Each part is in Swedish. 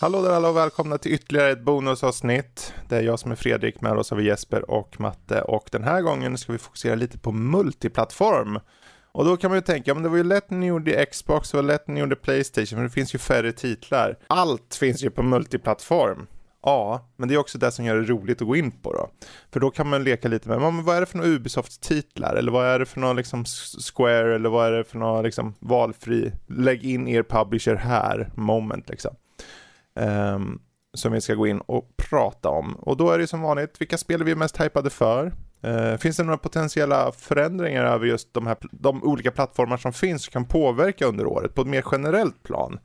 Hallå där alla och välkomna till ytterligare ett bonusavsnitt. Det är jag som är Fredrik, med oss har vi Jesper och Matte och den här gången ska vi fokusera lite på multiplattform. Och då kan man ju tänka, men det var ju lätt ni gjorde Xbox, det var lätt ni gjorde Playstation, men det finns ju färre titlar. Allt finns ju på multiplattform. Ja, men det är också det som gör det roligt att gå in på då. För då kan man leka lite med, men vad är det för några Ubisoft-titlar? Eller vad är det för några liksom Square? Eller vad är det för några liksom valfri, lägg in er publisher här, moment liksom. Um, som vi ska gå in och prata om. Och då är det som vanligt, vilka spel är vi mest hypade för? Uh, finns det några potentiella förändringar över just de, här, de olika plattformar som finns och kan påverka under året på ett mer generellt plan?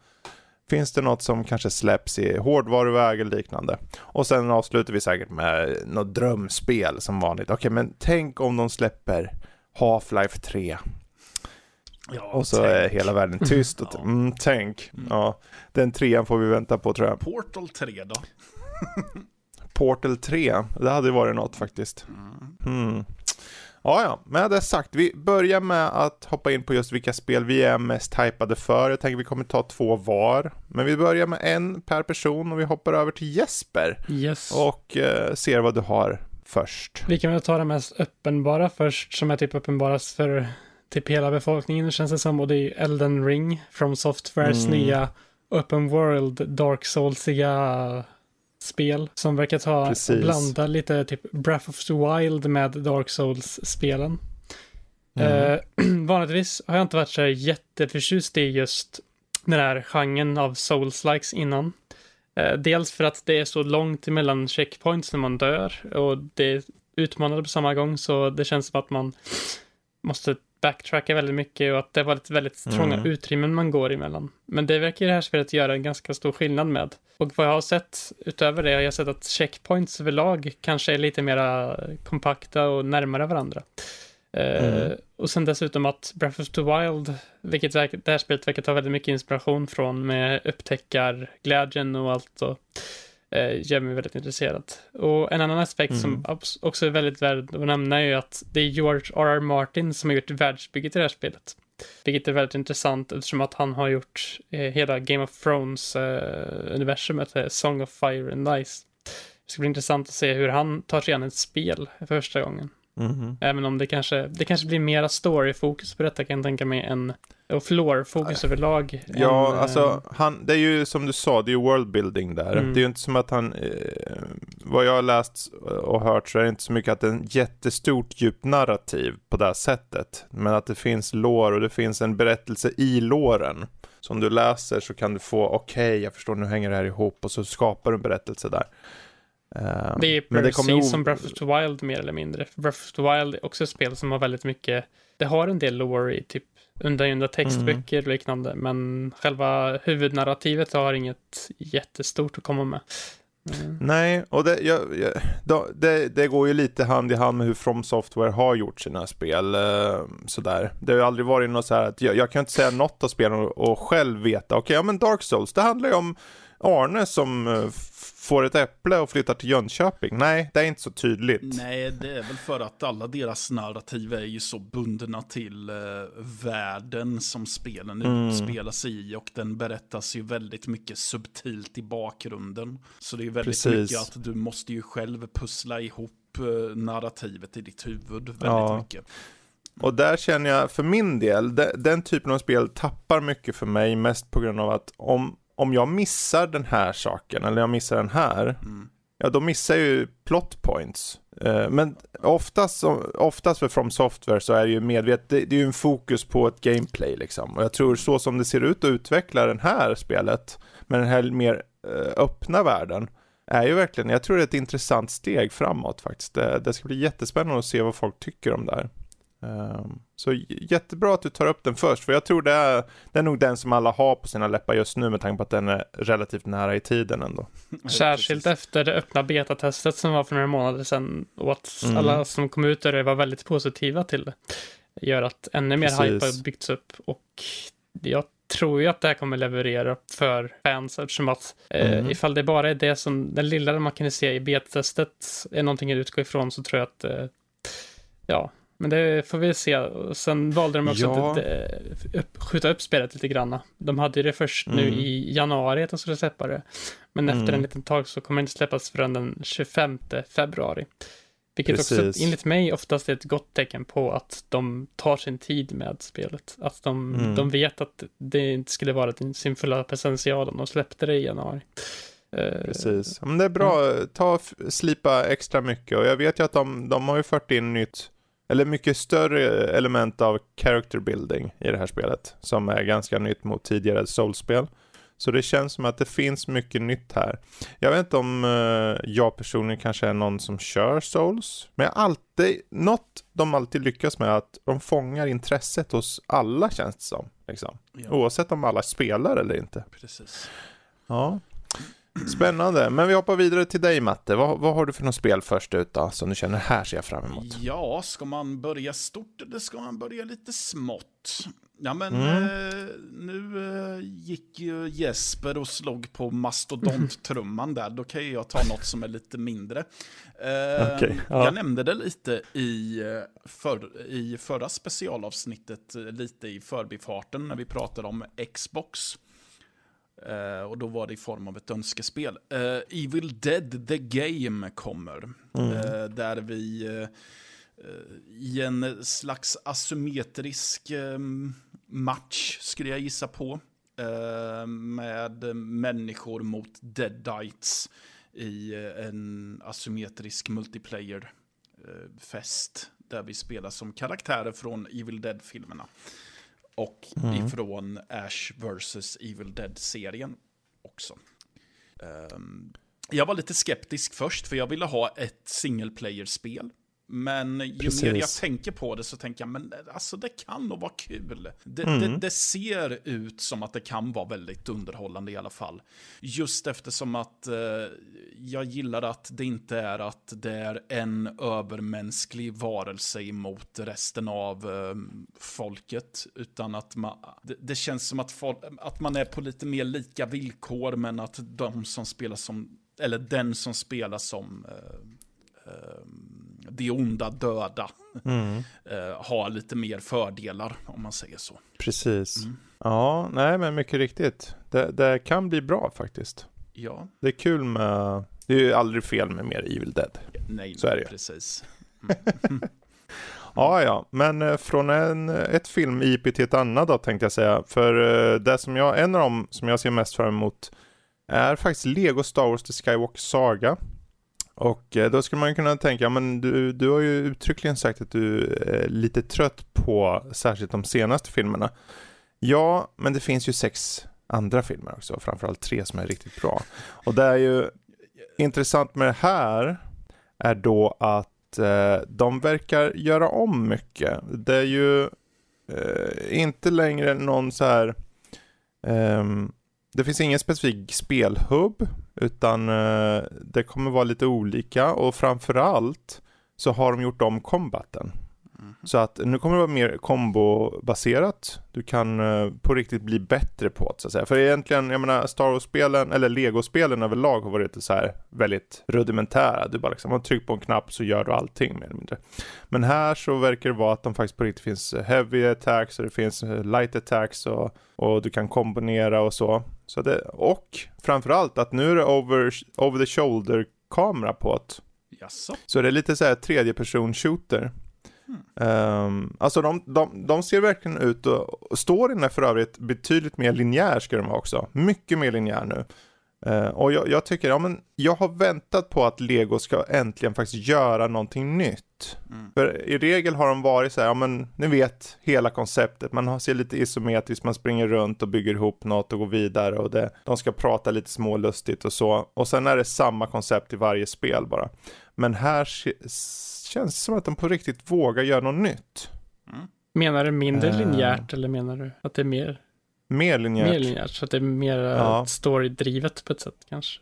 Finns det något som kanske släpps i hårdvaruväg eller liknande? Och sen avslutar vi säkert med något drömspel som vanligt. Okej, okay, men tänk om de släpper Half-Life 3 Ja, och så tänk. är hela världen tyst. Och ja. mm, tänk. Mm. Ja, den trean får vi vänta på tror jag. Portal 3 då? Portal 3, det hade varit något faktiskt. Mm. Mm. Ja, ja, med det sagt, vi börjar med att hoppa in på just vilka spel vi är mest hypade för. Jag tänker vi kommer ta två var. Men vi börjar med en per person och vi hoppar över till Jesper. Yes. Och eh, ser vad du har först. Vi kan väl ta det mest uppenbara först, som är typ uppenbarast för typ hela befolkningen känns det som. Och det är Elden Ring, From Softwares mm. nya Open World Dark Soulsiga spel som verkar ta Precis. blanda lite typ Breath of the Wild med Dark Souls-spelen. Mm. Eh, vanligtvis har jag inte varit så jätteförtjust i just den här genren av Souls-likes innan. Eh, dels för att det är så långt emellan checkpoints när man dör och det är utmanande på samma gång så det känns som att man måste backtracka väldigt mycket och att det var ett väldigt trånga mm. utrymmen man går emellan. Men det verkar det här spelet göra en ganska stor skillnad med. Och vad jag har sett utöver det har jag sett att checkpoints överlag kanske är lite mera kompakta och närmare varandra. Eh, mm. Uh, och sen dessutom att Breath of the Wild, vilket det här spelet verkar ta väldigt mycket inspiration från med upptäckarglädjen och allt. Och, gör mig väldigt intresserad. Och en annan aspekt mm. som också är väldigt värd att nämna är ju att det är George R.R. Martin som har gjort världsbygget i det här spelet. Vilket är väldigt intressant eftersom att han har gjort eh, hela Game of Thrones-universumet, eh, Song of Fire and Ice. Det ska bli intressant att se hur han tar sig an ett spel för första gången. Mm. Även om det kanske, det kanske blir mera story-fokus på detta kan jag tänka mig än och floor-fokus överlag. Ja, än, alltså eh, han, det är ju som du sa, det är ju worldbuilding där. Mm. Det är ju inte som att han, eh, vad jag har läst och hört så är det inte så mycket att det är en jättestort djupt narrativ på det här sättet. Men att det finns lår och det finns en berättelse i låren. Som du läser så kan du få, okej, okay, jag förstår, nu hänger det här ihop och så skapar du en berättelse där. Uh, det är precis det som Breath of the Wild mer eller mindre. Breath of the Wild är också ett spel som har väldigt mycket, det har en del lore i typ undangömda textböcker mm. och liknande, men själva huvudnarrativet har inget jättestort att komma med. Mm. Nej, och det, jag, jag, det, det, går ju lite hand i hand med hur From Software har gjort sina spel. Eh, sådär. Det har ju aldrig varit något så här att jag, jag kan inte säga något av spelen och, och själv veta, okej, okay, ja men Dark Souls, det handlar ju om Arne som eh, får ett äpple och flyttar till Jönköping. Nej, det är inte så tydligt. Nej, det är väl för att alla deras narrativ är ju så bundna till eh, världen som spelen mm. utspelar sig i och den berättas ju väldigt mycket subtilt i bakgrunden. Så det är väldigt Precis. mycket att du måste ju själv pussla ihop eh, narrativet i ditt huvud väldigt ja. mycket. Och där känner jag för min del, den typen av spel tappar mycket för mig mest på grund av att om om jag missar den här saken eller jag missar den här, mm. ja då missar jag ju plot points. Uh, men oftast, oftast för From Software så är det ju medvetet, det, det, är ju en fokus på ett gameplay liksom. Och jag tror så som det ser ut att utveckla det här spelet, med den här mer uh, öppna världen, är ju verkligen, jag tror det är ett intressant steg framåt faktiskt. Det, det ska bli jättespännande att se vad folk tycker om det här. Um, så jättebra att du tar upp den först, för jag tror det är, det är nog den som alla har på sina läppar just nu med tanke på att den är relativt nära i tiden ändå. Särskilt efter det öppna betatestet som var för några månader sedan och att mm. alla som kom ut där var väldigt positiva till det. Gör att ännu mer Precis. hype har byggts upp och jag tror ju att det här kommer leverera för fans eftersom att eh, mm. ifall det bara är det som, den lilla man kan se i betatestet är någonting att utgå ifrån så tror jag att eh, ja, men det får vi se. Sen valde de också ja. att eh, upp, skjuta upp spelet lite grann. De hade ju det först mm. nu i januari att de skulle släppa det. Men mm. efter en liten tag så kommer det inte släppas förrän den 25 februari. Vilket Precis. också enligt mig oftast är ett gott tecken på att de tar sin tid med spelet. Att de, mm. de vet att det inte skulle vara sin fulla potential om de släppte det i januari. Eh, Precis, men det är bra. Ta slipa extra mycket och jag vet ju att de, de har ju fört in nytt eller mycket större element av character building i det här spelet. Som är ganska nytt mot tidigare soulspel. Så det känns som att det finns mycket nytt här. Jag vet inte om uh, jag personligen kanske är någon som kör souls. Men jag alltid, något de alltid lyckas med att de fångar intresset hos alla känns det som. Liksom. Ja. Oavsett om alla spelar eller inte. Precis. Ja. Spännande, men vi hoppar vidare till dig Matte. Vad, vad har du för något spel först ut då, som du känner här ser jag fram emot? Ja, ska man börja stort eller ska man börja lite smått? Ja, men mm. eh, nu eh, gick ju Jesper och slog på mastodonttrumman där. Då kan jag ta något som är lite mindre. Eh, okay, ja. Jag nämnde det lite i, eh, för, i förra specialavsnittet, eh, lite i förbifarten när vi pratade om Xbox. Uh, och då var det i form av ett önskespel. Uh, Evil Dead The Game kommer. Mm. Uh, där vi i en slags asymmetrisk match, skulle jag gissa på. med människor mot deadites i en asymmetrisk multiplayer-fest. där vi spelar som karaktärer från Evil Dead-filmerna och mm. ifrån Ash vs. Evil Dead-serien också. Um, jag var lite skeptisk först, för jag ville ha ett single player-spel. Men ju Precis. mer jag tänker på det så tänker jag, men alltså det kan nog vara kul. Det, mm. det, det, ser ut som att det kan vara väldigt underhållande i alla fall. Just eftersom att eh, jag gillar att det inte är att det är en övermänsklig varelse emot resten av eh, folket. Utan att man, det, det känns som att, folk, att man är på lite mer lika villkor, men att de som spelar som, eller den som spelar som eh, eh det onda döda mm. eh, har lite mer fördelar om man säger så. Precis. Mm. Ja, nej men mycket riktigt. Det, det, kan bli bra faktiskt. Ja. Det är kul med, det är ju aldrig fel med mer Evil Dead. Nej, så är det precis. Mm. ja, ja, men eh, från en, ett film-IP till ett annat då tänkte jag säga. För eh, det som jag, en av dem som jag ser mest fram emot är faktiskt Lego Star Wars The Skywalker Saga. Och eh, då skulle man kunna tänka, men du, du har ju uttryckligen sagt att du är lite trött på särskilt de senaste filmerna. Ja, men det finns ju sex andra filmer också, framförallt tre som är riktigt bra. Och det är ju intressant med det här är då att eh, de verkar göra om mycket. Det är ju eh, inte längre någon så här eh, det finns ingen specifik spelhubb utan eh, det kommer vara lite olika och framförallt så har de gjort om kombaten. Mm. Så att nu kommer det vara mer kombobaserat. Du kan eh, på riktigt bli bättre på det så att säga. För egentligen, jag menar Star Wars-spelen, eller Lego-spelen överlag har varit så här väldigt rudimentära. Du bara liksom, man trycker på en knapp så gör du allting mer eller mindre. Men här så verkar det vara att de faktiskt på riktigt finns heavy attacks och det finns eh, light attacks och, och du kan kombinera och så. så det, och framförallt att nu är det over, over the shoulder kamera på det. Så det är lite så här tredje person shooter. Um, alltså de, de, de ser verkligen ut och storyn är för övrigt betydligt mer linjär ska den vara också. Mycket mer linjär nu. Uh, och jag, jag, tycker, ja men jag har väntat på att Lego ska äntligen faktiskt göra någonting nytt. Mm. För i regel har de varit så här, ja men ni vet hela konceptet. Man ser lite isometriskt, man springer runt och bygger ihop något och går vidare och det, de ska prata lite smålustigt och så. Och sen är det samma koncept i varje spel bara. Men här känns det som att de på riktigt vågar göra något nytt. Mm. Menar du mindre Eh. linjärt eller menar du att det är mer, Mer linjärt. mer linjärt? Så att det är mer Ja. ja. storydrivet på ett sätt kanske?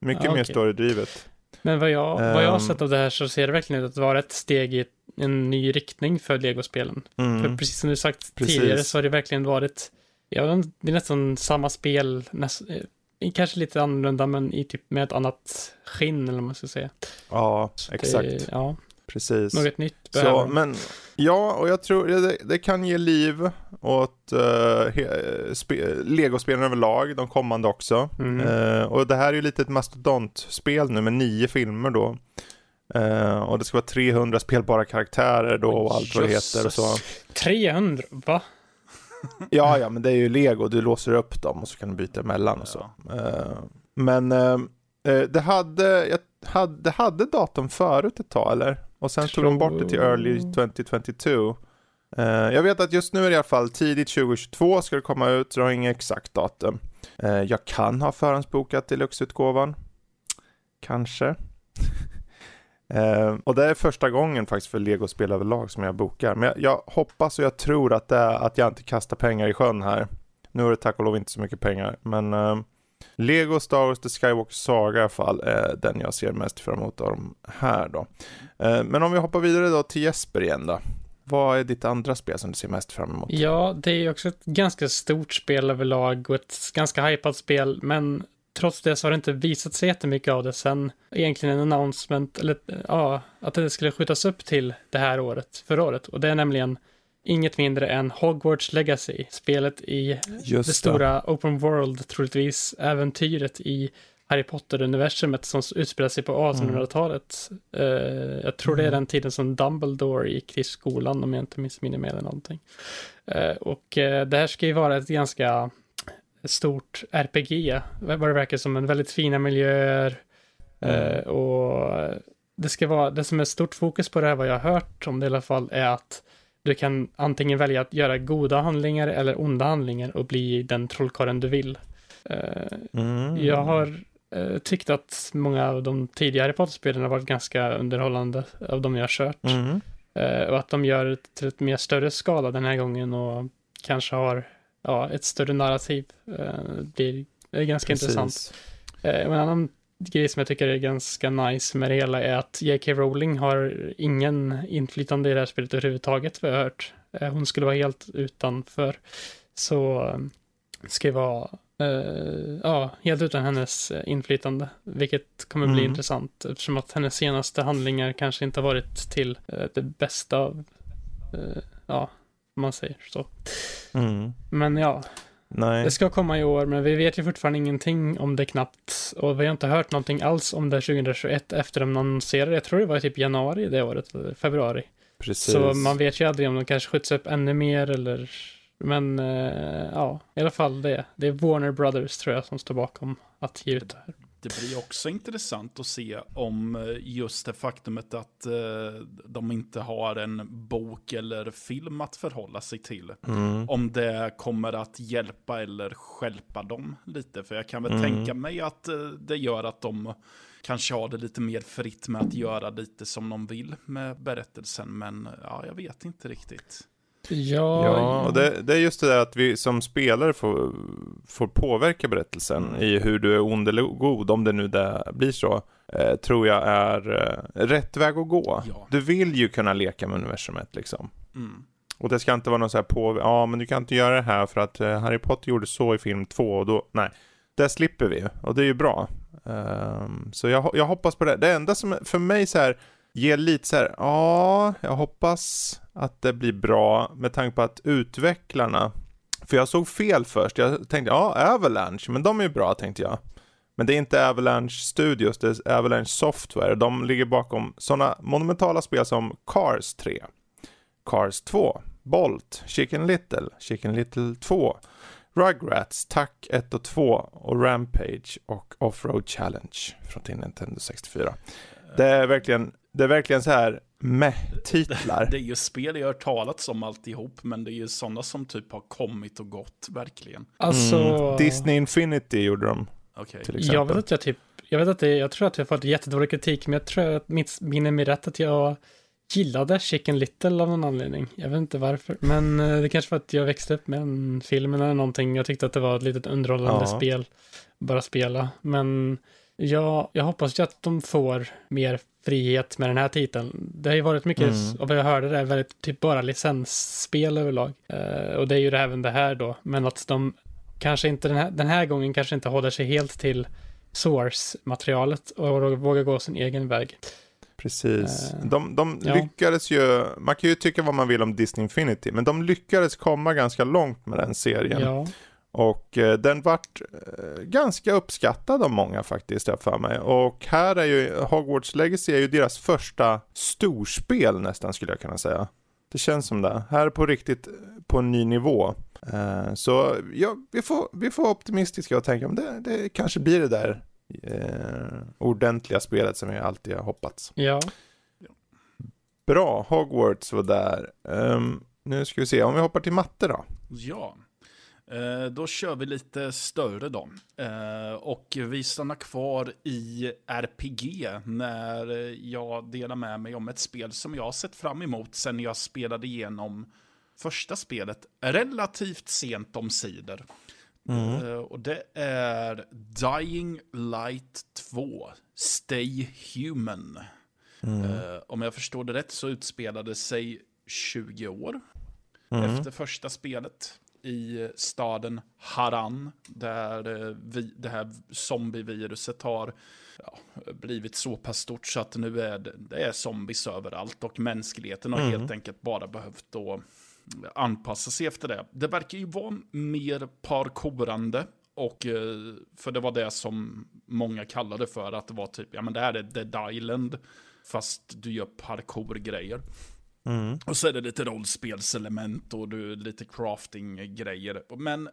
Mycket Ja, mer okej. storydrivet. Men vad jag, vad jag har Ehm. sett av det här så ser det verkligen ut att vara ett steg i en ny riktning för Lego-spelen. För Mm. precis som du sagt Precis. tidigare så har det verkligen varit, ja, det är nästan samma spel, näst, eh, kanske lite annorlunda men i typ med ett annat skinn eller vad man ska säga. Ja, Så exakt. Det, ja, Precis. något nytt Så, behöver de. men ja, och jag tror det, det kan ge liv åt uh, spe, legospelen överlag, de kommande också. Mm. Eh, och det här är ju lite ett mastodontspel nu med nio filmer då. Eh, och det ska vara 300 spelbara karaktärer då och allt vad det heter och så. Jösses. 300, va? Ja, ja, men det är ju lego, du låser upp dem och så kan du byta emellan och så. Eh, men eh, eh, det hade, jag hade, det hade datum förut ett tag eller? Och sen tog de bort det till early 2022. Eh, jag vet att just nu är det i alla fall tidigt 2022 ska det komma ut, så jag har inget exakt datum. Jag kan ha förhandsbokat deluxe-utgåvan. Kanske. Eh, och det är första gången faktiskt för legospel överlag som jag bokar. Men jag, jag hoppas och jag tror att det är att jag inte kastar pengar i sjön här. Nu är det tack och lov inte så mycket pengar, men eh, Lego Star Wars The Skywalker Saga i alla fall är den jag ser mest fram emot av de här då. Eh, men om vi hoppar vidare då till Jesper igen då. Vad är ditt andra spel som du ser mest fram emot? Ja, det är ju också ett ganska stort spel överlag och ett ganska hypat spel, men trots det så har det inte visat sig jättemycket av det sen egentligen en announcement, eller ja, att det skulle skjutas upp till det här året, förra året. Och det är nämligen inget mindre än Hogwarts Legacy, spelet i Just det stora open world, troligtvis äventyret i Harry Potter-universumet som utspelar sig på 1800-talet. Eh, jag tror det är Mm. den tiden som Dumbledore gick till skolan om jag inte missminner mig eller någonting. Eh, och eh, det här ska ju vara ett ganska stort RPG, vad det verkar som en väldigt fina miljöer. Eh, och det ska vara, det som är stort fokus på det här, vad jag har hört om det i alla fall, är att du kan antingen välja att göra goda handlingar eller onda handlingar och bli den trollkarlen du vill. Eh, Mm. jag har eh, tyckt att många av de tidigare Potter-spelen har varit ganska underhållande av de jag har kört. Mm. Och att de gör det till ett mer större skala den här gången och kanske har ja, ett större narrativ. Eh, det är ganska intressant. Precis. Eh, och en annan grej som jag tycker är ganska nice med det hela är att J.K. Rowling har ingen inflytande i det här spelet överhuvudtaget, vad jag har hört. Eh, hon skulle vara helt utanför. Så eh, ska vara eh, ja, helt utan hennes eh, inflytande, vilket kommer bli Mm. intressant eftersom att hennes senaste handlingar kanske inte har varit till eh, det bästa av, eh, ja, om man säger så. Mm. Men ja, Nej. det ska komma i år, men vi vet ju fortfarande ingenting om det knappt. Och vi har inte hört någonting alls om det 2021 efter de annonserade. Jag tror det var typ januari det året, eller februari. Precis. Så man vet ju aldrig om de kanske skjuts upp ännu mer eller... Men eh, ja, i alla fall det. Det är Warner Brothers tror jag som står bakom att ge ut det här. Det blir också intressant att se om eh, just det faktumet att eh, de inte har en bok eller film att förhålla sig till. Mm. Om det kommer att hjälpa eller skälpa dem lite. För jag kan väl Mm. tänka mig att eh, det gör att de kanske har det lite mer fritt med att göra lite som de vill med berättelsen. Men ja, jag vet inte riktigt. Ja, Ja, och det, det är just det där att vi som spelare får, får påverka berättelsen i hur du är ond eller god, om det nu det blir så, eh, tror jag är eh, rätt väg att gå. Ja. Du vill ju kunna leka med universumet liksom. Mm. Och det ska inte vara någon så här på, ja men du kan inte göra det här för att eh, Harry Potter gjorde så i film två och då, nej. Det slipper vi och det är ju bra. Ehm, så jag, jag hoppas på det. Det enda som för mig så här ger lite så här, ja, jag hoppas att det blir bra med tanke på att utvecklarna, för jag såg fel först, jag tänkte ja, Avalanche, men de är ju bra tänkte jag. Men det är inte Avalanche Studios, det är Avalanche Software. De ligger bakom sådana monumentala spel som Cars 3, Cars 2, Bolt, Chicken Little, Chicken Little 2, Rugrats, Tack 1 och 2 och Rampage och Offroad Challenge från till Nintendo 64. Det är verkligen, det är verkligen så här med-titlar. Det är ju spel jag har hört talats om alltihop, men det är ju sådana som typ har kommit och gått, verkligen. alltså... Mm. Disney Infinity gjorde de Okej. till exempel. Jag vet att jag typ, jag vet att det, jag tror att jag har fått jättedålig kritik, men jag tror att mitt minne är rätt att jag gillade Chicken Little av någon anledning. Jag vet inte varför. Men eh, det kanske var att jag växte upp med en film eller någonting. Jag tyckte att det var ett litet underhållande Ja. spel. Bara spela. Men ja, jag hoppas ju att de får mer frihet med den här titeln. Det har ju varit mycket, Mm. och jag hörde, det är väldigt typ bara licensspel överlag. Eh, och det är ju det även det här då. Men att de kanske inte den här, den här gången kanske inte håller sig helt till source-materialet och vågar gå sin egen väg. Precis. Eh, De, de ja. lyckades ju, man kan ju tycka vad man vill om Disney Infinity, men de lyckades komma ganska långt med den serien. Ja, Och eh, den vart eh, ganska uppskattad av många faktiskt, jag för mig. Och här är ju, Hogwarts Legacy är ju deras första storspel nästan skulle jag kunna säga. Det känns som det. Här är på riktigt eh, på en ny nivå. Eh, så ja, vi, får, vi får vara optimistiska och tänka om det, det kanske blir det där ordentliga spelet som jag alltid har hoppats. ja. Bra, Hogwarts var där. Ehm, nu ska vi se, om vi hoppar till matte då. Ja, då kör vi lite större då. Eh, och vi stannar kvar i RPG när jag delar med mig om ett spel som jag har sett fram emot sen jag spelade igenom första spelet relativt sent om sidor. Eh, och det är Dying Light 2, Stay Human. Eh, om jag förstår det rätt så utspelade sig 20 år efter första spelet i staden Haran, där eh, vi, det här zombieviruset har ja, blivit så pass stort så att nu är det, det är zombies överallt och mänskligheten har helt enkelt bara behövt då anpassa sig efter det. Det verkar ju vara mer parkourande och eh, för det var det som många kallade för att det var typ, ja men det här är Dead Island fast du gör parkour-grejer. Mm. Och så är det lite rollspelselement och du, lite crafting-grejer. Men,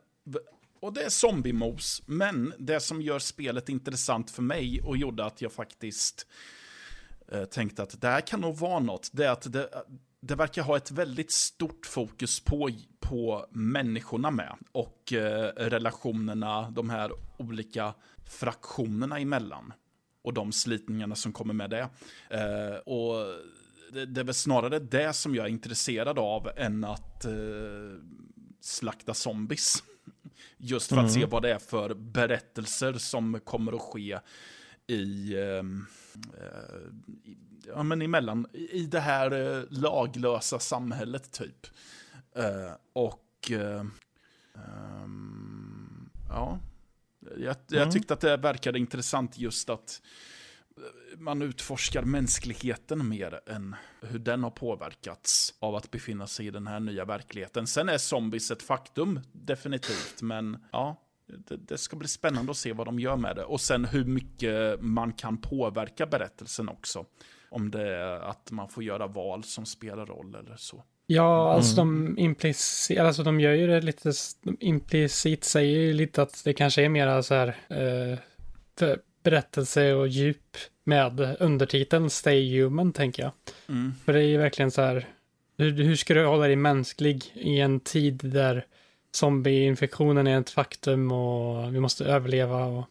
och det är zombie-mos. men det som gör spelet intressant för mig och gjorde att jag faktiskt eh, tänkte att det här kan nog vara något, det är att det, det verkar ha ett väldigt stort fokus på, på människorna med och eh, relationerna, de här olika fraktionerna emellan och de slitningarna som kommer med det. Eh, och det, det är väl snarare det som jag är intresserad av än att eh, slakta zombies. Just för att se vad det är för berättelser som kommer att ske i, ehm, eh, i ja, men emellan, i det här eh, laglösa samhället typ. Eh, och eh, ehm, ja, jag, jag tyckte att det verkade intressant just att man utforskar mänskligheten mer än hur den har påverkats av att befinna sig i den här nya verkligheten. Sen är zombies ett faktum, definitivt, men ja, det, det ska bli spännande att se vad de gör med det. Och sen hur mycket man kan påverka berättelsen också. Om det är att man får göra val som spelar roll eller så. Ja, alltså de implicit, alltså de gör ju det lite, de implicit säger ju lite att det kanske är mera så här eh, berättelse och djup med undertiteln Stay Human, tänker jag. Mm. För det är ju verkligen så här, hur, hur ska du hålla dig mänsklig i en tid där zombieinfektionen är ett faktum och vi måste överleva och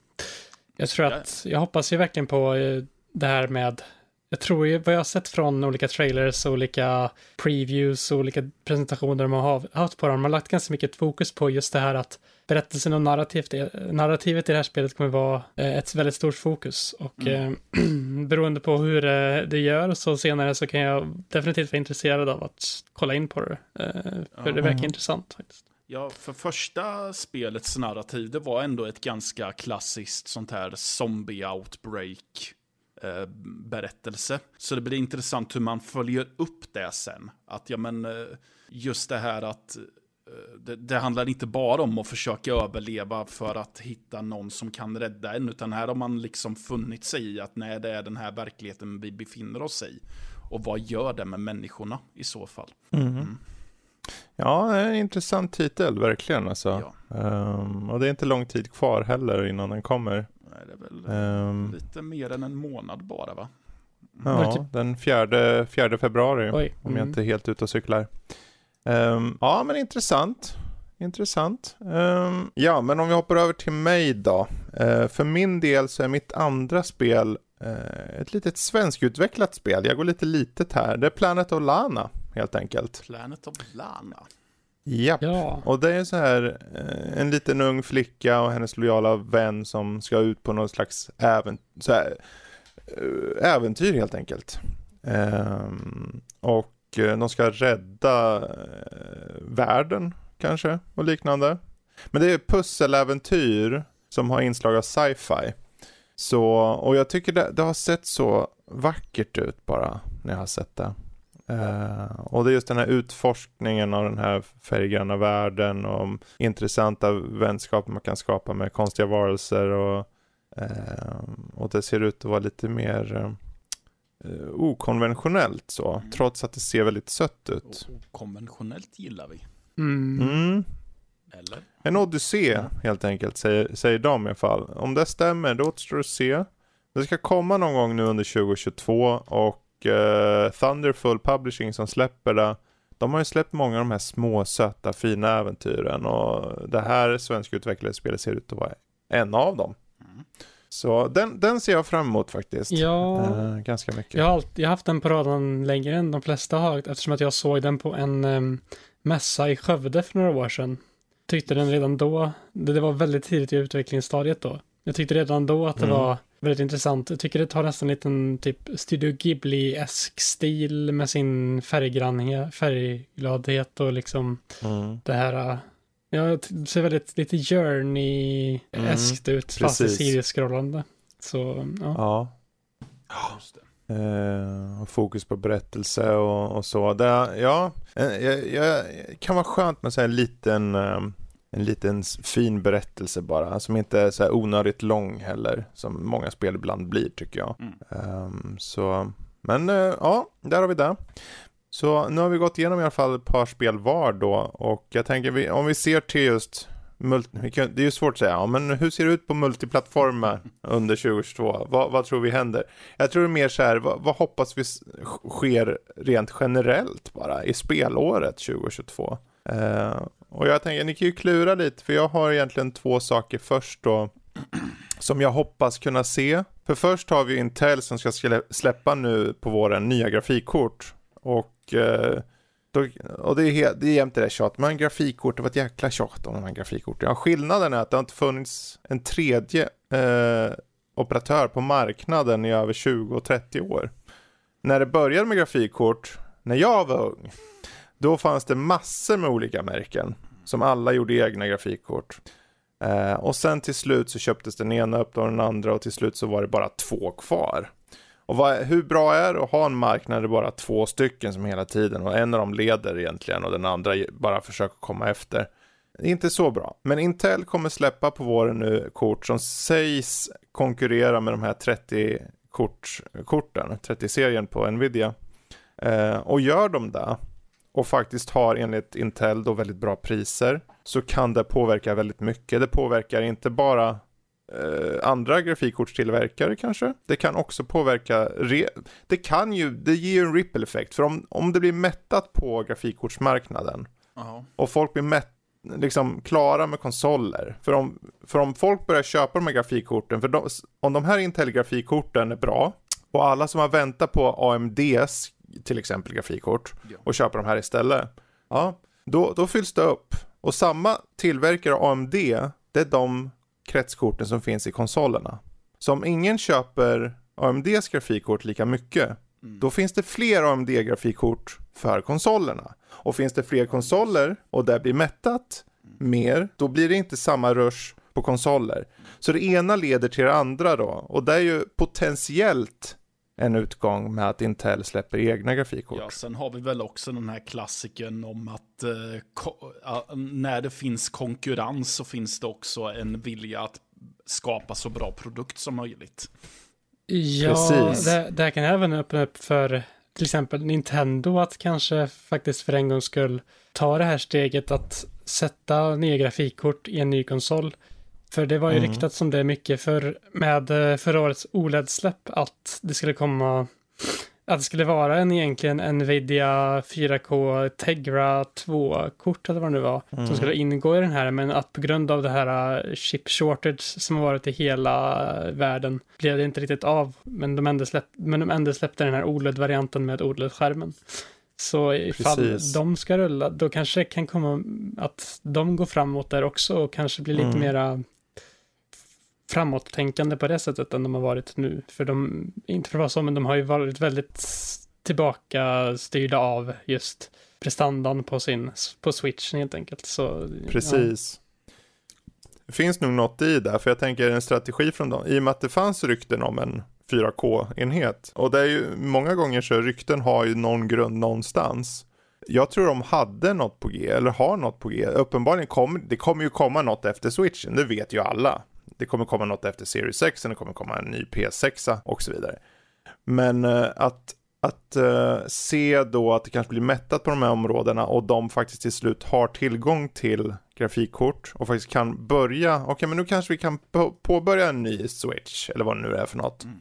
jag tror att, jag hoppas ju verkligen på eh, det här med jag tror ju vad jag har sett från olika trailers, olika previews och olika presentationer de har haft på dem, de har lagt ganska mycket fokus på just det här att berättelsen och narrativet, narrativet i det här spelet kommer vara eh, ett väldigt stort fokus. Och eh, beroende på hur eh, det gör så senare så kan jag definitivt vara intresserad av att kolla in på det. Eh, för det verkar intressant faktiskt. Ja, för första spelets narrativ, det var ändå ett ganska klassiskt sånt här zombie-outbreak eh, berättelse. Så det blir intressant hur man följer upp det sen. Att ja, men just det här att det, det handlar inte bara om att försöka överleva för att hitta någon som kan rädda en, utan här har man liksom funnit sig i att nej, det är den här verkligheten vi befinner oss i. Och vad gör det med människorna i så fall? Ja, det är en intressant titel, verkligen alltså. Ja. Ehm, och det är inte lång tid kvar heller innan den kommer. Nej, det är väl Ehm, lite mer än en månad bara va? Ja, typ- den fjärde, fjärde februari, Oj. om jag Mm. inte är helt ute och cyklar. Ehm, ja, men intressant. Intressant. Ehm, ja, men om vi hoppar över till mig då. Eh, för min del så är mitt andra spel eh, ett litet svenskutvecklat spel. Jag går lite litet här. Det är Planet of Lana helt enkelt. Planet of Lana. Japp. Ja. Och det är så här eh, en liten ung flicka och hennes lojala vän som ska ut på någon slags även, så här, eh, äventyr helt enkelt. Ehm, och Eh, de ska rädda eh, världen kanske och liknande. Men det är pusseläventyr som har inslag av sci-fi. Så, och jag tycker det, det har sett så vackert ut bara när jag har sett det. Uh, och det är just den här utforskningen av den här färggranna världen och intressanta vänskaper man kan skapa med konstiga varelser och, uh, och det ser ut att vara lite mer uh, okonventionellt så, mm. trots att det ser väldigt sött ut. Okonventionellt gillar vi. Mm. Mm. Eller? En odyssé helt enkelt, säger, säger de i alla fall. Om det stämmer, då återstår att se. Det ska komma någon gång nu under 2022 och uh, Thunderful Publishing som släpper det. De har ju släppt många av de här små, söta, fina äventyren och det här svenskutvecklade spelet ser ut att vara en av dem. Mm. Så den, den ser jag fram emot faktiskt. Ja, uh, ganska mycket. Jag har, alltid, jag har haft den på radarn längre än de flesta har, eftersom att jag såg den på en um, mässa i Skövde för några år sedan. Tyckte den redan då, det, det var väldigt tidigt i utvecklingsstadiet då. Jag tyckte redan då att det mm. var väldigt intressant. Jag tycker det tar nästan en liten typ Studio Ghibli-esk stil med sin färggladhet och liksom mm. det här. Ja, det ser väldigt lite Journey-eskt mm, ut fast i serieskrollande. Så, ja. ja. Uh, och fokus på berättelse och, och så. Det, ja, jag, jag, kan vara skönt med så en liten uh, en liten fin berättelse bara, som inte är så här onödigt lång heller, som många spel ibland blir tycker jag. Mm. Um, så, men uh, ja, där har vi det. Så nu har vi gått igenom i alla fall ett par spel var då och jag tänker om vi ser till just det är ju svårt att säga, ja, men hur ser det ut på multiplattformar under 2022? Vad, vad, tror vi händer? Jag tror det är mer så här, vad, vad, hoppas vi sker rent generellt bara i spelåret 2022? Uh, och jag tänker, ni kan ju klura lite, för jag har egentligen två saker först då, som jag hoppas kunna se. För först har vi Intel som ska släppa nu på våren nya grafikkort. Och, och, eh, då, och det är, helt, det är jämt det tjat, men grafikkort, det var ett jäkla tjat om de här grafikkorten. Ja, skillnaden är att det har inte funnits en tredje eh, operatör på marknaden i över 20 och 30 år. När det började med grafikkort, när jag var ung, då fanns det massor med olika märken som alla gjorde egna grafikkort. Eh, och sen till slut så köptes den ena upp och den andra och till slut så var det bara två kvar. Och vad, hur bra är det att ha en marknad där det bara två stycken som hela tiden och en av dem leder egentligen och den andra bara försöker komma efter. Inte så bra. Men Intel kommer släppa på våren nu kort som sägs konkurrera med de här 30 kort, korten, 30-serien på Nvidia. Eh, och gör de det och faktiskt har enligt Intel då väldigt bra priser så kan det påverka väldigt mycket. Det påverkar inte bara eh, andra grafikkortstillverkare kanske. Det kan också påverka, det kan ju, det ger ju en ripple-effekt. För om, om det blir mättat på grafikkortsmarknaden -huh. och folk blir mätt, liksom klara med konsoler. För om, för om folk börjar köpa de här grafikkorten, för de, om de här Intel-grafikkorten är bra och alla som har väntat på AMDs till exempel grafikkort ja. och köper de här istället. Ja, då, då fylls det upp. Och samma tillverkare AMD, det är de kretskorten som finns i konsolerna. Så om ingen köper AMDs grafikkort lika mycket, mm. då finns det fler AMD-grafikkort för konsolerna. Och finns det fler konsoler och det blir mättat mm. mer, då blir det inte samma rush på konsoler. Så det ena leder till det andra då. Och det är ju potentiellt en utgång med att Intel släpper egna grafikkort. Ja, sen har vi väl också den här klassiken om att eh, när det finns konkurrens så finns det också en vilja att skapa så bra produkt som möjligt. Ja, Precis. Det, det kan även öppna upp för till exempel Nintendo att kanske faktiskt för en gångs skull ta det här steget att sätta nya grafikkort i en ny konsol för det var ju mm. ryktat som det mycket för med eh, förra årets OLED-släpp att det skulle komma att det skulle vara en egentligen Nvidia 4K Tegra 2-kort eller vad det nu var, Mm. som skulle ingå i den här, men att på grund av det här uh, chip shortage som har varit i hela världen blev det inte riktigt av, men de ändå, släpp, men de ändå släppte den här OLED-varianten med OLED-skärmen. Så ifall Precis. de ska rulla, då kanske det kan komma att de går framåt där också och kanske blir lite Mm. mera framåttänkande på det sättet än de har varit nu. För de, inte för att vara så, men de har ju varit väldigt tillbaka styrda av just prestandan på sin, på switchen helt enkelt. Så, Precis. Det finns nog något i det, för jag tänker en strategi från dem, i och med att det fanns rykten om en 4K-enhet. Och det är ju många gånger så rykten har ju någon grund någonstans. Jag tror de hade något på G, eller har något på G. Uppenbarligen kommer det kommer ju komma något efter switchen, det vet ju alla. Det kommer komma något efter Series 6, det kommer komma en ny PS6 och så vidare. Men eh, att, att eh, se då att det kanske blir mättat på de här områdena och de faktiskt till slut har tillgång till grafikkort och faktiskt kan börja, okej men nu kanske vi kan på- påbörja en ny switch eller vad det nu är för något. Mm.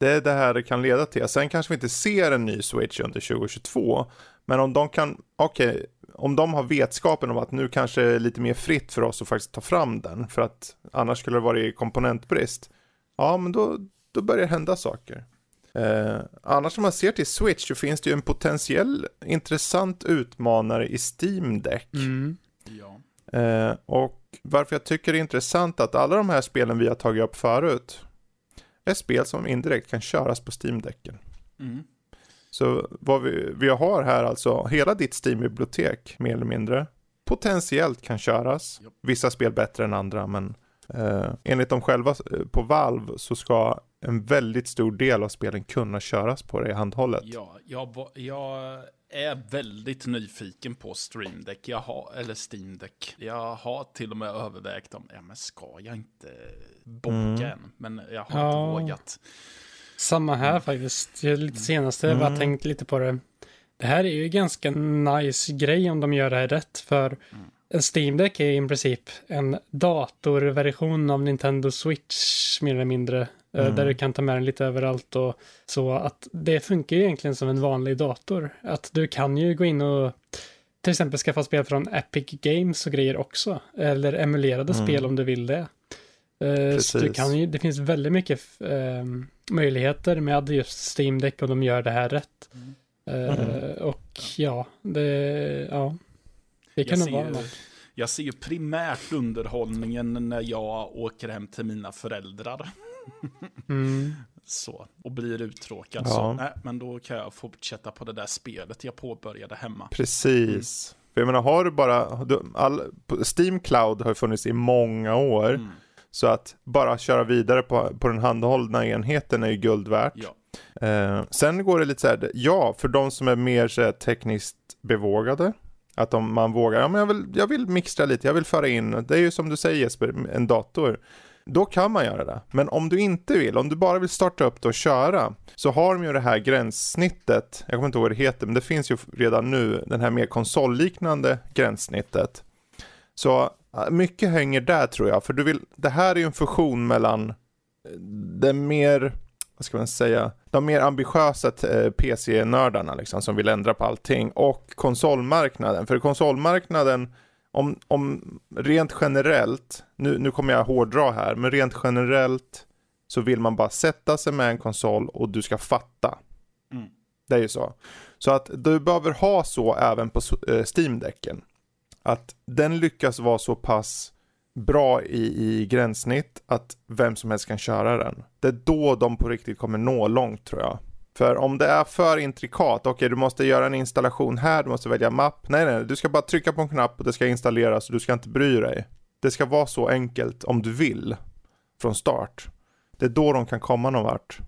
Det är det här det kan leda till. Sen kanske vi inte ser en ny switch under 2022, men om de kan, okej, om de har vetskapen om att nu kanske det är lite mer fritt för oss att faktiskt ta fram den, för att annars skulle det vara i komponentbrist. Ja, men då, då börjar det hända saker. Eh, annars om man ser till Switch så finns det ju en potentiell intressant utmanare i Steam Deck. Mm. Ja. Eh, och varför jag tycker det är intressant att alla de här spelen vi har tagit upp förut är spel som indirekt kan köras på Steam-däcken. Mm. Så vad vi, vi har här alltså, hela ditt Steam-bibliotek mer eller mindre potentiellt kan köras. Vissa spel bättre än andra men eh, enligt dem själva eh, på Valve så ska en väldigt stor del av spelen kunna köras på det handhållet. Ja, jag, jag är väldigt nyfiken på Stream Deck, jag har, eller Steam Deck. Jag har till och med övervägt om, ja men ska jag inte boka Mm. än? Men jag har Ja. inte vågat. Samma här faktiskt. Jag är lite senaste, jag har Mm. tänkt lite på det. Det här är ju ganska nice grej om de gör det här rätt, för en Steam Deck är i princip en datorversion av Nintendo Switch mer eller mindre. eh, Mm. Där du kan ta med den lite överallt och så att det funkar ju egentligen som en vanlig dator. Att du kan ju gå in och till exempel skaffa spel från Epic Games och grejer också. Eller emulerade Mm. spel om du vill det. Eh, Så Precis. kan ju, det finns väldigt mycket eh, möjligheter med just Steam Deck om de gör det här rätt. Mm. Eh, Mm. Och ja, det, ja, det kan Jag nog ser, vara ju, något. jag ser ju primärt underhållningen när jag åker hem till mina föräldrar. Mm. Så, och blir uttråkad. Ja. Så, nej, men då kan jag fortsätta på det där spelet jag påbörjade hemma. Precis. För jag menar, har du bara, du, all, Steam Cloud har funnits i många år. Så att bara köra vidare på, på den handhållna enheten är ju guld värt. Ja. Eh, sen går det lite så här, ja, för de som är mer så här, tekniskt bevågade. Att om man vågar, ja men jag vill, jag vill mixtra lite, jag vill föra in, det är ju som du säger Jesper, en dator. Då kan man göra det. Men om du inte vill, om du bara vill starta upp det och köra, så har de ju det här gränssnittet, jag kommer inte ihåg vad det heter, men det finns ju redan nu, den här mer konsolliknande gränssnittet. Så mycket hänger där tror jag, för du vill, det här är ju en fusion mellan eh, den mer, vad ska man säga, de mer ambitiösa eh, PC-nördarna liksom som vill ändra på allting och konsolmarknaden. För konsolmarknaden, om, om rent generellt, nu, nu kommer jag hårdra här, men rent generellt så vill man bara sätta sig med en konsol och du ska fatta. Mm. Det är ju så. Så att du behöver ha så även på eh, Steam-däcken. Att den lyckas vara så pass bra i, i gränssnitt att vem som helst kan köra den. Det är då de på riktigt kommer nå långt tror jag. För om det är för intrikat, okej du måste göra en installation här, du måste välja mapp. Nej, nej, du ska bara trycka på en knapp och det ska installeras och du ska inte bry dig. Det ska vara så enkelt om du vill från start. Det är då de kan komma någon vart.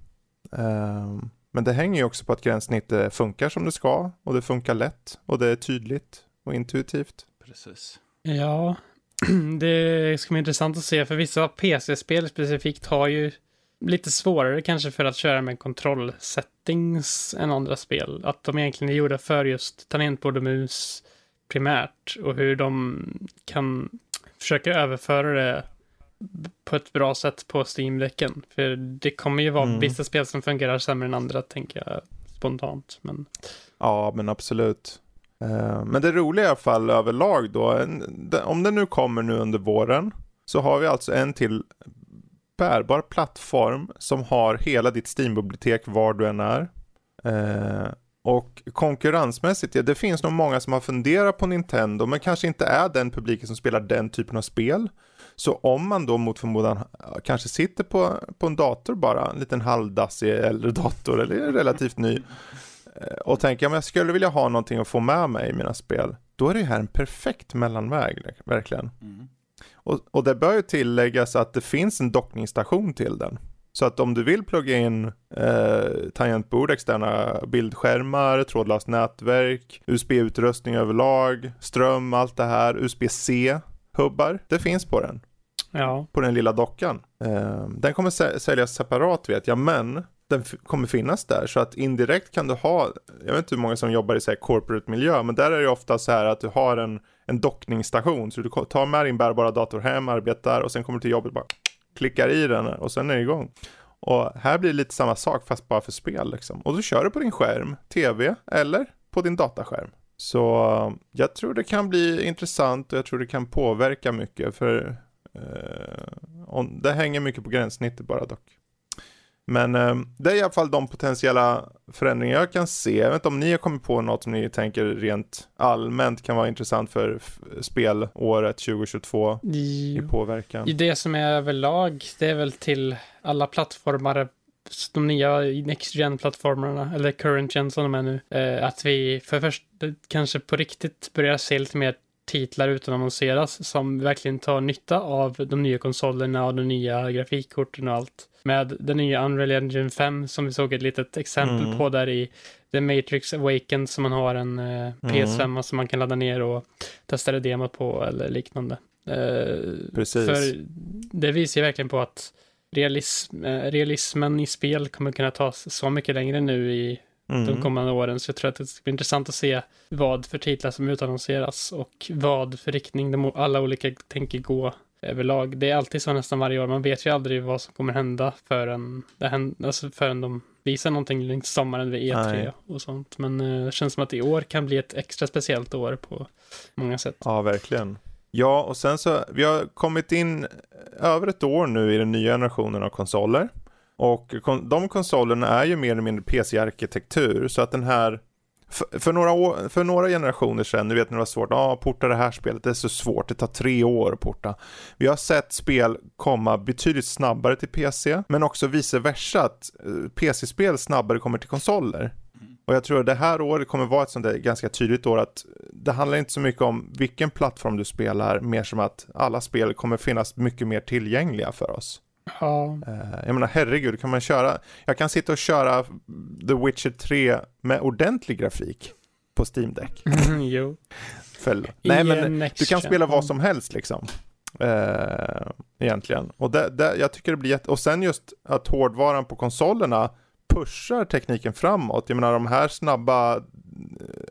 Um, men det hänger ju också på att gränssnittet funkar som det ska och det funkar lätt och det är tydligt och intuitivt. Precis. Ja, det ska bli intressant att se, för vissa PC-spel specifikt har ju lite svårare kanske för att köra med kontrollsettings än andra spel. Att de egentligen är gjorda för just tangentbord och mus primärt och hur de kan försöka överföra det på ett bra sätt på Steam-däcken. För det kommer ju vara Mm. vissa spel som fungerar sämre än andra, tänker jag spontant. Men Ja, men absolut. Eh, men det roliga i alla fall överlag då, om det nu kommer nu under våren, så har vi alltså en till bärbar plattform som har hela ditt Steam-bibliotek var du än är. Eh, och konkurrensmässigt, ja, det finns nog många som har funderat på Nintendo, men kanske inte är den publiken som spelar den typen av spel. Så om man då mot förmodan kanske sitter på, på en dator bara, en liten halvdassig äldre dator eller relativt ny, och tänker att jag skulle vilja ha någonting att få med mig i mina spel, då är det här en perfekt mellanväg, verkligen. Mm. Och, och det bör ju tilläggas att det finns en dockningsstation till den. Så att om du vill plugga in eh, tangentbord, externa bildskärmar, trådlöst nätverk, USB-utrustning överlag, ström, allt det här, USB-C-hubbar, det finns på den ja, på den lilla dockan. Eh, den kommer sä- säljas separat vet jag, men den kommer finnas där så att indirekt kan du ha, jag vet inte hur många som jobbar i så här corporate miljö, men där är det ofta så här att du har en, en dockningsstation, så du tar med din bärbara dator hem, arbetar och sen kommer du till jobbet bara klickar i den och sen är det igång. Och här blir det lite samma sak fast bara för spel liksom. Och du kör det på din skärm, tv eller på din dataskärm. Så jag tror det kan bli intressant och jag tror det kan påverka mycket för eh, det hänger mycket på gränssnittet bara dock. Men eh, det är i alla fall de potentiella förändringar jag kan se. Jag vet inte om ni har kommit på något som ni tänker rent allmänt kan vara intressant för spelåret 2022 i påverkan. i det som är överlag, det är väl till alla plattformar, de nya Next Gen-plattformarna, eller Current Gen som de är nu, eh, att vi för först kanske på riktigt börjar se lite mer titlar utannonseras som verkligen tar nytta av de nya konsolerna och de nya grafikkorten och allt. Med den nya Unreal Engine 5 som vi såg ett litet exempel Mm. på där i The Matrix Awakens som man har en eh, PS5 som man kan ladda ner och testa det demot på eller liknande. Eh, Precis. För det visar ju verkligen på att realism, eh, realismen i spel kommer kunna tas så mycket längre nu i de Mm. kommande åren. Så jag tror att det ska bli intressant att se vad för titlar som utannonseras och vad för riktning de alla olika tänker gå överlag. Det är alltid så nästan varje år. Man vet ju aldrig vad som kommer hända förrän, det händer, alltså förrän de visar någonting längs sommaren vid E3 Nej. och sånt. Men eh, det känns som att i år kan bli ett extra speciellt år på många sätt. Ja, verkligen. Ja, och sen så, vi har kommit in över ett år nu i den nya generationen av konsoler. Och kon- de konsolerna är ju mer eller mindre PC-arkitektur, så att den här för, för, några år, för några generationer sedan, ni vet när det var svårt, ja, ah, porta det här spelet, det är så svårt, det tar tre år att porta. Vi har sett spel komma betydligt snabbare till PC, men också vice versa, att eh, PC-spel snabbare kommer till konsoler. Och jag tror att det här året kommer vara ett sånt där ganska tydligt år att eh, det handlar inte så mycket om vilken plattform du spelar, mer som att alla spel kommer finnas mycket mer tillgängliga för oss. Ja, Eh, Jag menar herregud, kan man köra, jag kan sitta och köra The Witcher 3 med ordentlig grafik på Steam Deck. jo. För, I nej en men du kan spela vad som helst liksom. Eh, egentligen. Och det, det, jag tycker det blir jätte... Och sen just att hårdvaran på konsolerna pushar tekniken framåt. Jag menar de här snabba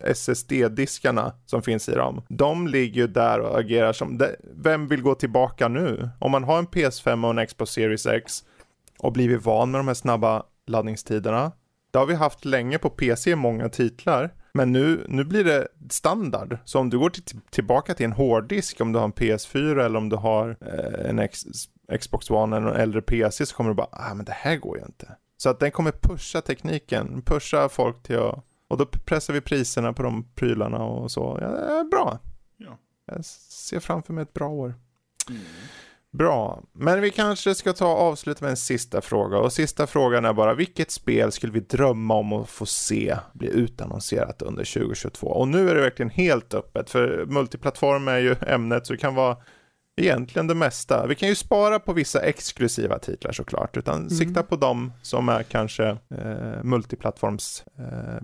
SSD-diskarna som finns i dem. De ligger ju där och agerar som... Vem vill gå tillbaka nu? Om man har en PS5 och en Xbox Series X och blivit van med de här snabba laddningstiderna. Det har vi haft länge på PC i många titlar. Men nu, nu blir det standard. Så om du går till, tillbaka till en hårddisk, om du har en PS4 eller om du har eh, en X, Xbox One eller en äldre PC så kommer du bara, ah men det här går ju inte. Så att den kommer pusha tekniken, pusha folk till att, och då pressar vi priserna på de prylarna och så. Ja, bra. Ja. Jag ser framför mig ett bra år. Mm. Bra, men vi kanske ska ta och avsluta med en sista fråga. Och sista frågan är bara, vilket spel skulle vi drömma om att få se bli utannonserat under 2022? Och nu är det verkligen helt öppet, för multiplattform är ju ämnet, så det kan vara egentligen det mesta. Vi kan ju spara på vissa exklusiva titlar såklart, utan sikta på de som är kanske eh, multiplattforms eh.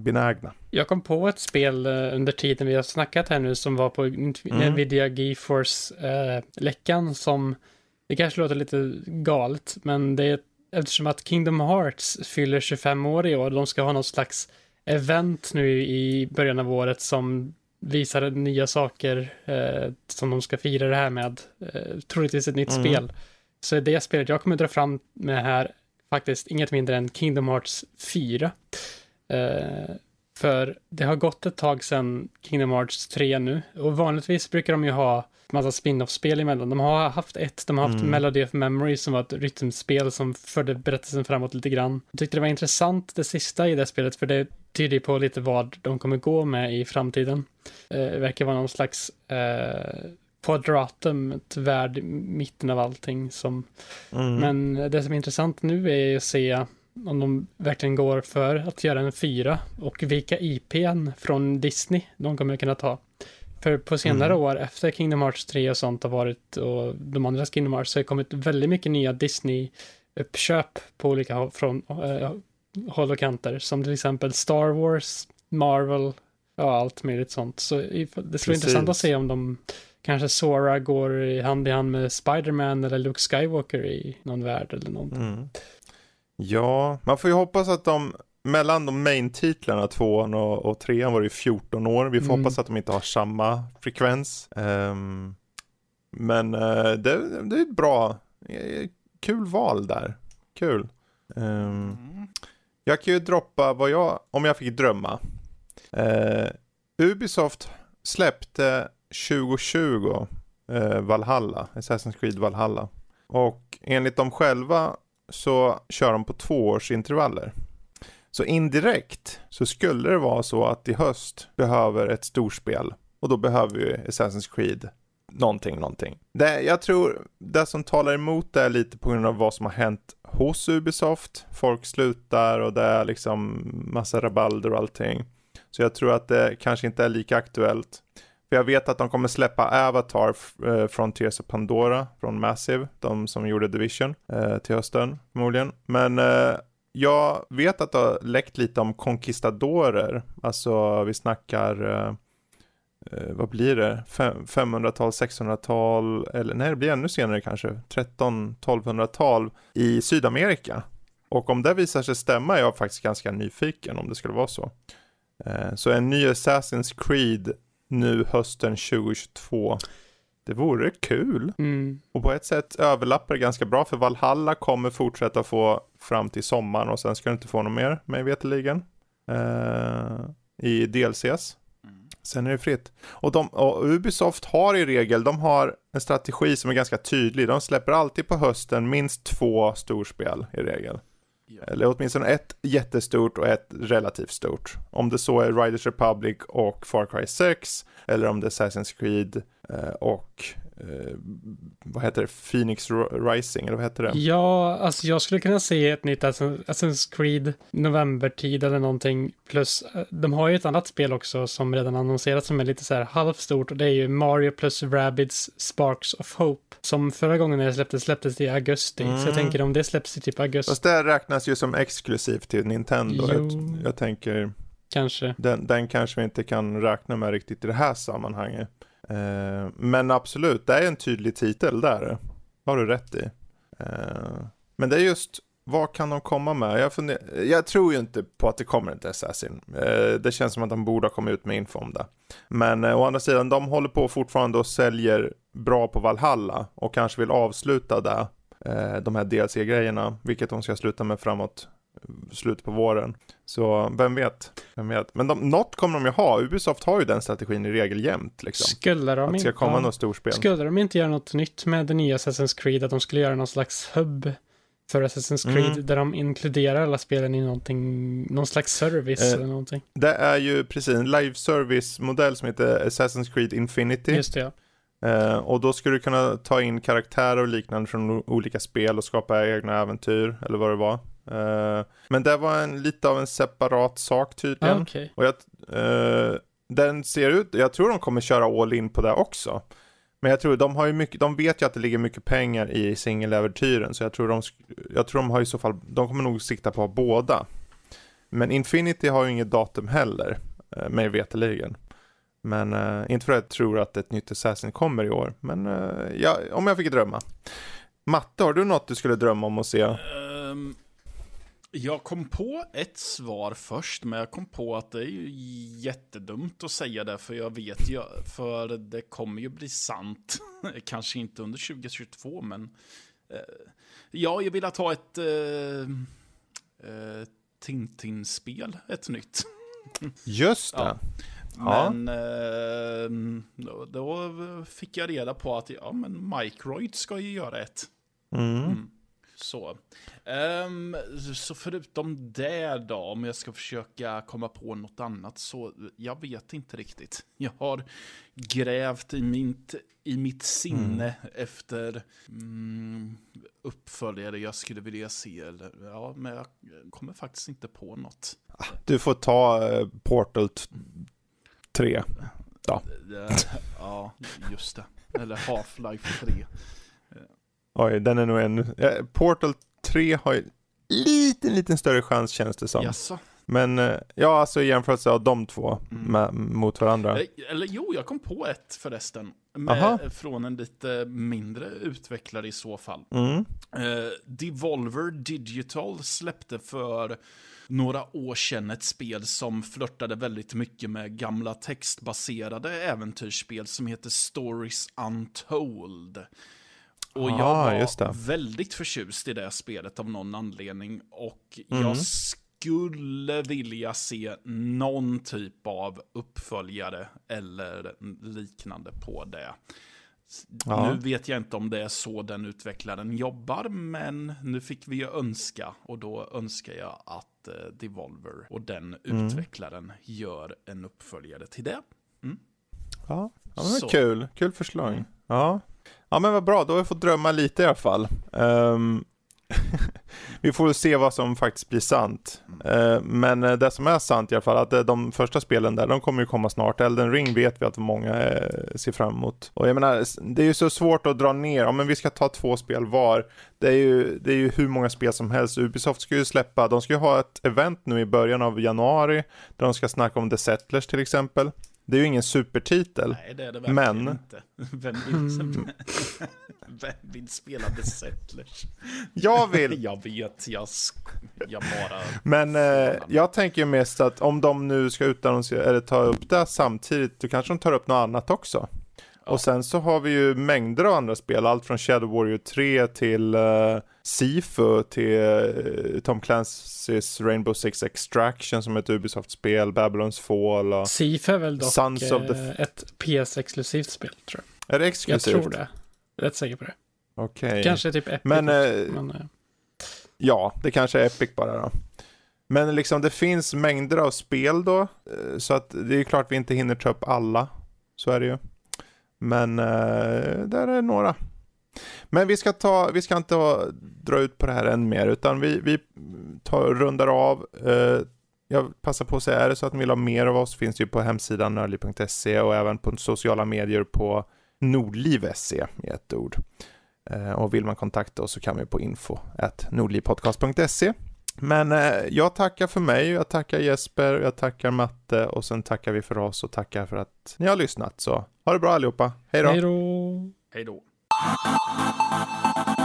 Jag kom på ett spel eh, under tiden vi har snackat här nu som var på Mm. Nvidia GeForce-läckan som det kanske låter lite galet, men det är eftersom att Kingdom Hearts fyller 25 år i år, de ska ha något slags event nu i början av året som visar nya saker eh, som de ska fira det här med. Eh, troligtvis ett nytt Mm. spel. så det spelet jag kommer dra fram med här faktiskt inget mindre än Kingdom Hearts 4. Eh, för det har gått ett tag sedan Kingdom Hearts 3 nu och vanligtvis brukar de ju ha massa spin-off-spel emellan. De har haft ett, de har haft Mm. Melody of Memory som var ett rytmspel som förde berättelsen framåt lite grann. Jag tyckte det var intressant det sista i det spelet för det tyder på lite vad de kommer gå med i framtiden. Eh, det verkar vara någon slags eh, quadratum, ett värld i mitten av allting som Mm. men det som är intressant nu är att se om de verkligen går för att göra en fyra och vilka IPn från Disney de kommer kunna ta. För på senare Mm. år efter Kingdom Hearts 3 och sånt har varit och de andra Kingdom Hearts så har det kommit väldigt mycket nya Disney-uppköp på olika från eh, håll och kanter. Som till exempel Star Wars, Marvel, ja allt möjligt sånt. Så det skulle vara intressant att se om de kanske Sora går i hand i hand med Spider-Man eller Luke Skywalker i någon värld eller någonting. Mm. Ja, man får ju hoppas att de mellan de main-titlarna, tvåan och, och trean var det ju 14 år. Vi får Mm. hoppas att de inte har samma frekvens. Ehm, men eh, det, det är bra. Eh, Kul val där. Kul. Ehm, Mm jag kan ju droppa vad jag, om jag fick drömma. Eh, Ubisoft släppte 2020 eh, Valhalla, Assassin's Creed Valhalla. Och enligt dem själva så kör de på tvåårsintervaller. Så indirekt så skulle det vara så att i höst behöver ett storspel och då behöver ju Assassin's Creed någonting, någonting. Det, jag tror det som talar emot det är lite på grund av vad som har hänt hos Ubisoft. Folk slutar och det är liksom massa rabalder och allting. Så jag tror att det kanske inte är lika aktuellt. För jag vet att de kommer släppa Avatar eh, från Tears of Pandora från Massive, de som gjorde Division, eh, till hösten förmodligen. Men eh, jag vet att det har läckt lite om Conquistadorer, alltså vi snackar, eh, eh, vad blir det, Fem- 500-tal, 600-tal, eller nej det blir ännu senare kanske, 13-1200-tal i Sydamerika. Och om det visar sig stämma är jag faktiskt ganska nyfiken om det skulle vara så. Eh, Så en ny Assassin's Creed nu hösten 2022. Det vore kul. Mm. Och på ett sätt överlappar det ganska bra för Valhalla kommer fortsätta få fram till sommaren och sen ska du inte få något mer, mig veterligen. Eh, I DLCs. Sen är det fritt. Och, de, och Ubisoft har i regel, de har en strategi som är ganska tydlig. De släpper alltid på hösten minst två storspel i regel. Ja. Eller åtminstone ett jättestort och ett relativt stort. Om det så är Riders Republic och Far Cry 6. Eller om det är Assassin's Creed eh, och eh, vad heter det? Phoenix Rising, eller vad heter det? Ja, alltså jag skulle kunna se ett nytt Assassin- Assassin's Creed novembertid eller någonting. Plus, eh, de har ju ett annat spel också som redan annonserats som är lite så här halvstort och det är ju Mario plus Rabbids Sparks of Hope. Som förra gången när det släpptes, släpptes i augusti. Så jag Mm. tänker om det släpps i typ augusti, Fast det räknas ju som exklusivt till Nintendo. Jag, jag tänker, kanske. den, den kanske vi inte kan räkna med riktigt i det här sammanhanget. Eh, men absolut, det är en tydlig titel där. har du rätt i. Eh, men det är just, vad kan de komma med? Jag, funder, jag tror ju inte på att det kommer ett Assassin. Eh, det känns som att de borde ha kommit ut med info om det. Men eh, å andra sidan, de håller på fortfarande och säljer bra på Valhalla och kanske vill avsluta det, eh, de här DLC-grejerna, vilket de ska sluta med framåt slutet på våren. Så vem vet? Vem vet? Men de, något kommer de ju ha. Ubisoft har ju den strategin i regel jämt. Liksom. Skulle de Att det ska inte... komma något storspel. Skulle de inte göra något nytt med det nya Assassin's Creed? Att de skulle göra någon slags hub för Assassin's Creed Mm. där de inkluderar alla spelen i någonting, någon slags service Eh, eller någonting. Det är ju precis en live service-modell som heter Assassin's Creed Infinity. Just det, ja. Eh, och då skulle du kunna ta in karaktärer och liknande från olika spel och skapa egna äventyr, eller vad det var. Eh, men det var en, lite av en separat sak tydligen. Ah, Okej. Och jag, eh, den ser ut, jag tror de kommer köra all in på det också. Men jag tror de har ju mycket, de vet ju att det ligger mycket pengar i singeläventyren så jag tror de, jag tror de har i så fall, de kommer nog sikta på båda. Men Infinity har ju inget datum heller, mig veterligen. Men eh, inte för att jag tror att ett nytt Assassin kommer i år, men eh, ja, om jag fick drömma. Matte, har du något du skulle drömma om att se? Ehm, jag kom på ett svar först, men jag kom på att det är ju jättedumt att säga det, för jag vet ju, för det kommer ju bli sant. Kanske inte under 2022, men Ja, jag vill ha ett uh, uh, Tintin-spel, ett nytt. Just det. Ja. Men uh, då, då, fick jag reda på att ja, men Microid ska ju göra ett. Mm. Mm. Så. Um, så förutom det då, om jag ska försöka komma på något annat, så jag vet inte riktigt. Jag har grävt i mitt, i mitt sinne mm. efter mm, uppföljare jag skulle vilja se. Eller, ja, men jag kommer faktiskt inte på något. Du får ta uh, Portal 3. Ja. ja, just det. Eller Half-Life 3. Oj, den är nog en... Portal 3 har ju liten, liten större chans känns det som. Jaså? Men eh, ja, alltså i jämförelse av de två mm. med, mot varandra. Eller, jo, jag kom på ett förresten. Med, från en lite mindre utvecklare i så fall. Mm. Uh, Devolver Digital släppte för några år sedan ett spel som flörtade väldigt mycket med gamla textbaserade äventyrsspel som heter Stories Untold. Och jag var väldigt förtjust i det spelet av någon anledning. Och mm. jag skulle vilja se någon typ av uppföljare eller liknande på det. Ja. Nu vet jag inte om det är så den utvecklaren jobbar, men nu fick vi ju önska. Och då önskar jag att uh, Devolver och den mm. utvecklaren gör en uppföljare till det. Mm. Ja, ja men kul. Kul förslag. Mm. Ja. Ja men vad bra, då har vi fått drömma lite i alla fall. Um, vi får se vad som faktiskt blir sant. Uh, men eh, det som är sant i alla fall, att eh, de första spelen där, de kommer ju komma snart. Elden Ring vet vi att många ser fram emot. Och jag menar, det är ju så svårt att dra ner, ja men vi ska ta två spel var. Det är ju, det är ju hur många spel som helst. Ubisoft ska ju släppa, de ska ju ha ett event nu i början av januari, där de ska snacka om The Settlers till exempel. Det är ju ingen supertitel. Nej, det är det verkligen men... inte. Vem vill, mm. Vem vill spela The Settlers? Jag vill! jag vet, jag, jag bara... Men eh, jag tänker mest att om de nu ska utannonsera, eller ta upp det samtidigt, då kanske de tar upp något annat också. Ja. Och sen så har vi ju mängder av andra spel, allt från Shadow Warrior 3 till uh, Sifu till uh, Tom Clancy's Rainbow Six Extraction som är ett Ubisoft-spel, Babylons Fall och Sifu är väl dock Sons of the... Eh, ett PS-exklusivt spel tror jag. Är det exklusivt? Jag tror det. Rätt säker på det. Okej. Okay. Kanske typ Epic. Men, uh, men ja, det kanske är Epic bara då. Men liksom det finns mängder av spel då, så att det är klart vi inte hinner ta upp alla. Så är det ju. Men eh, där är några. Men vi ska, ta, vi ska inte ha, dra ut på det här än mer, utan vi, vi tar, rundar av. Eh, jag passar på att säga, är det så att ni vill ha mer av oss finns det ju på hemsidan nördliv.se och även på sociala medier på nordliv.se i ett ord. Eh, och vill man kontakta oss så kan vi på info nordlivpodcast.se. Men eh, jag tackar för mig, jag tackar Jesper, jag tackar Matte och sen tackar vi för oss och tackar för att ni har lyssnat. Så ha det bra allihopa, hej då! Hej då! Hej då! あっ!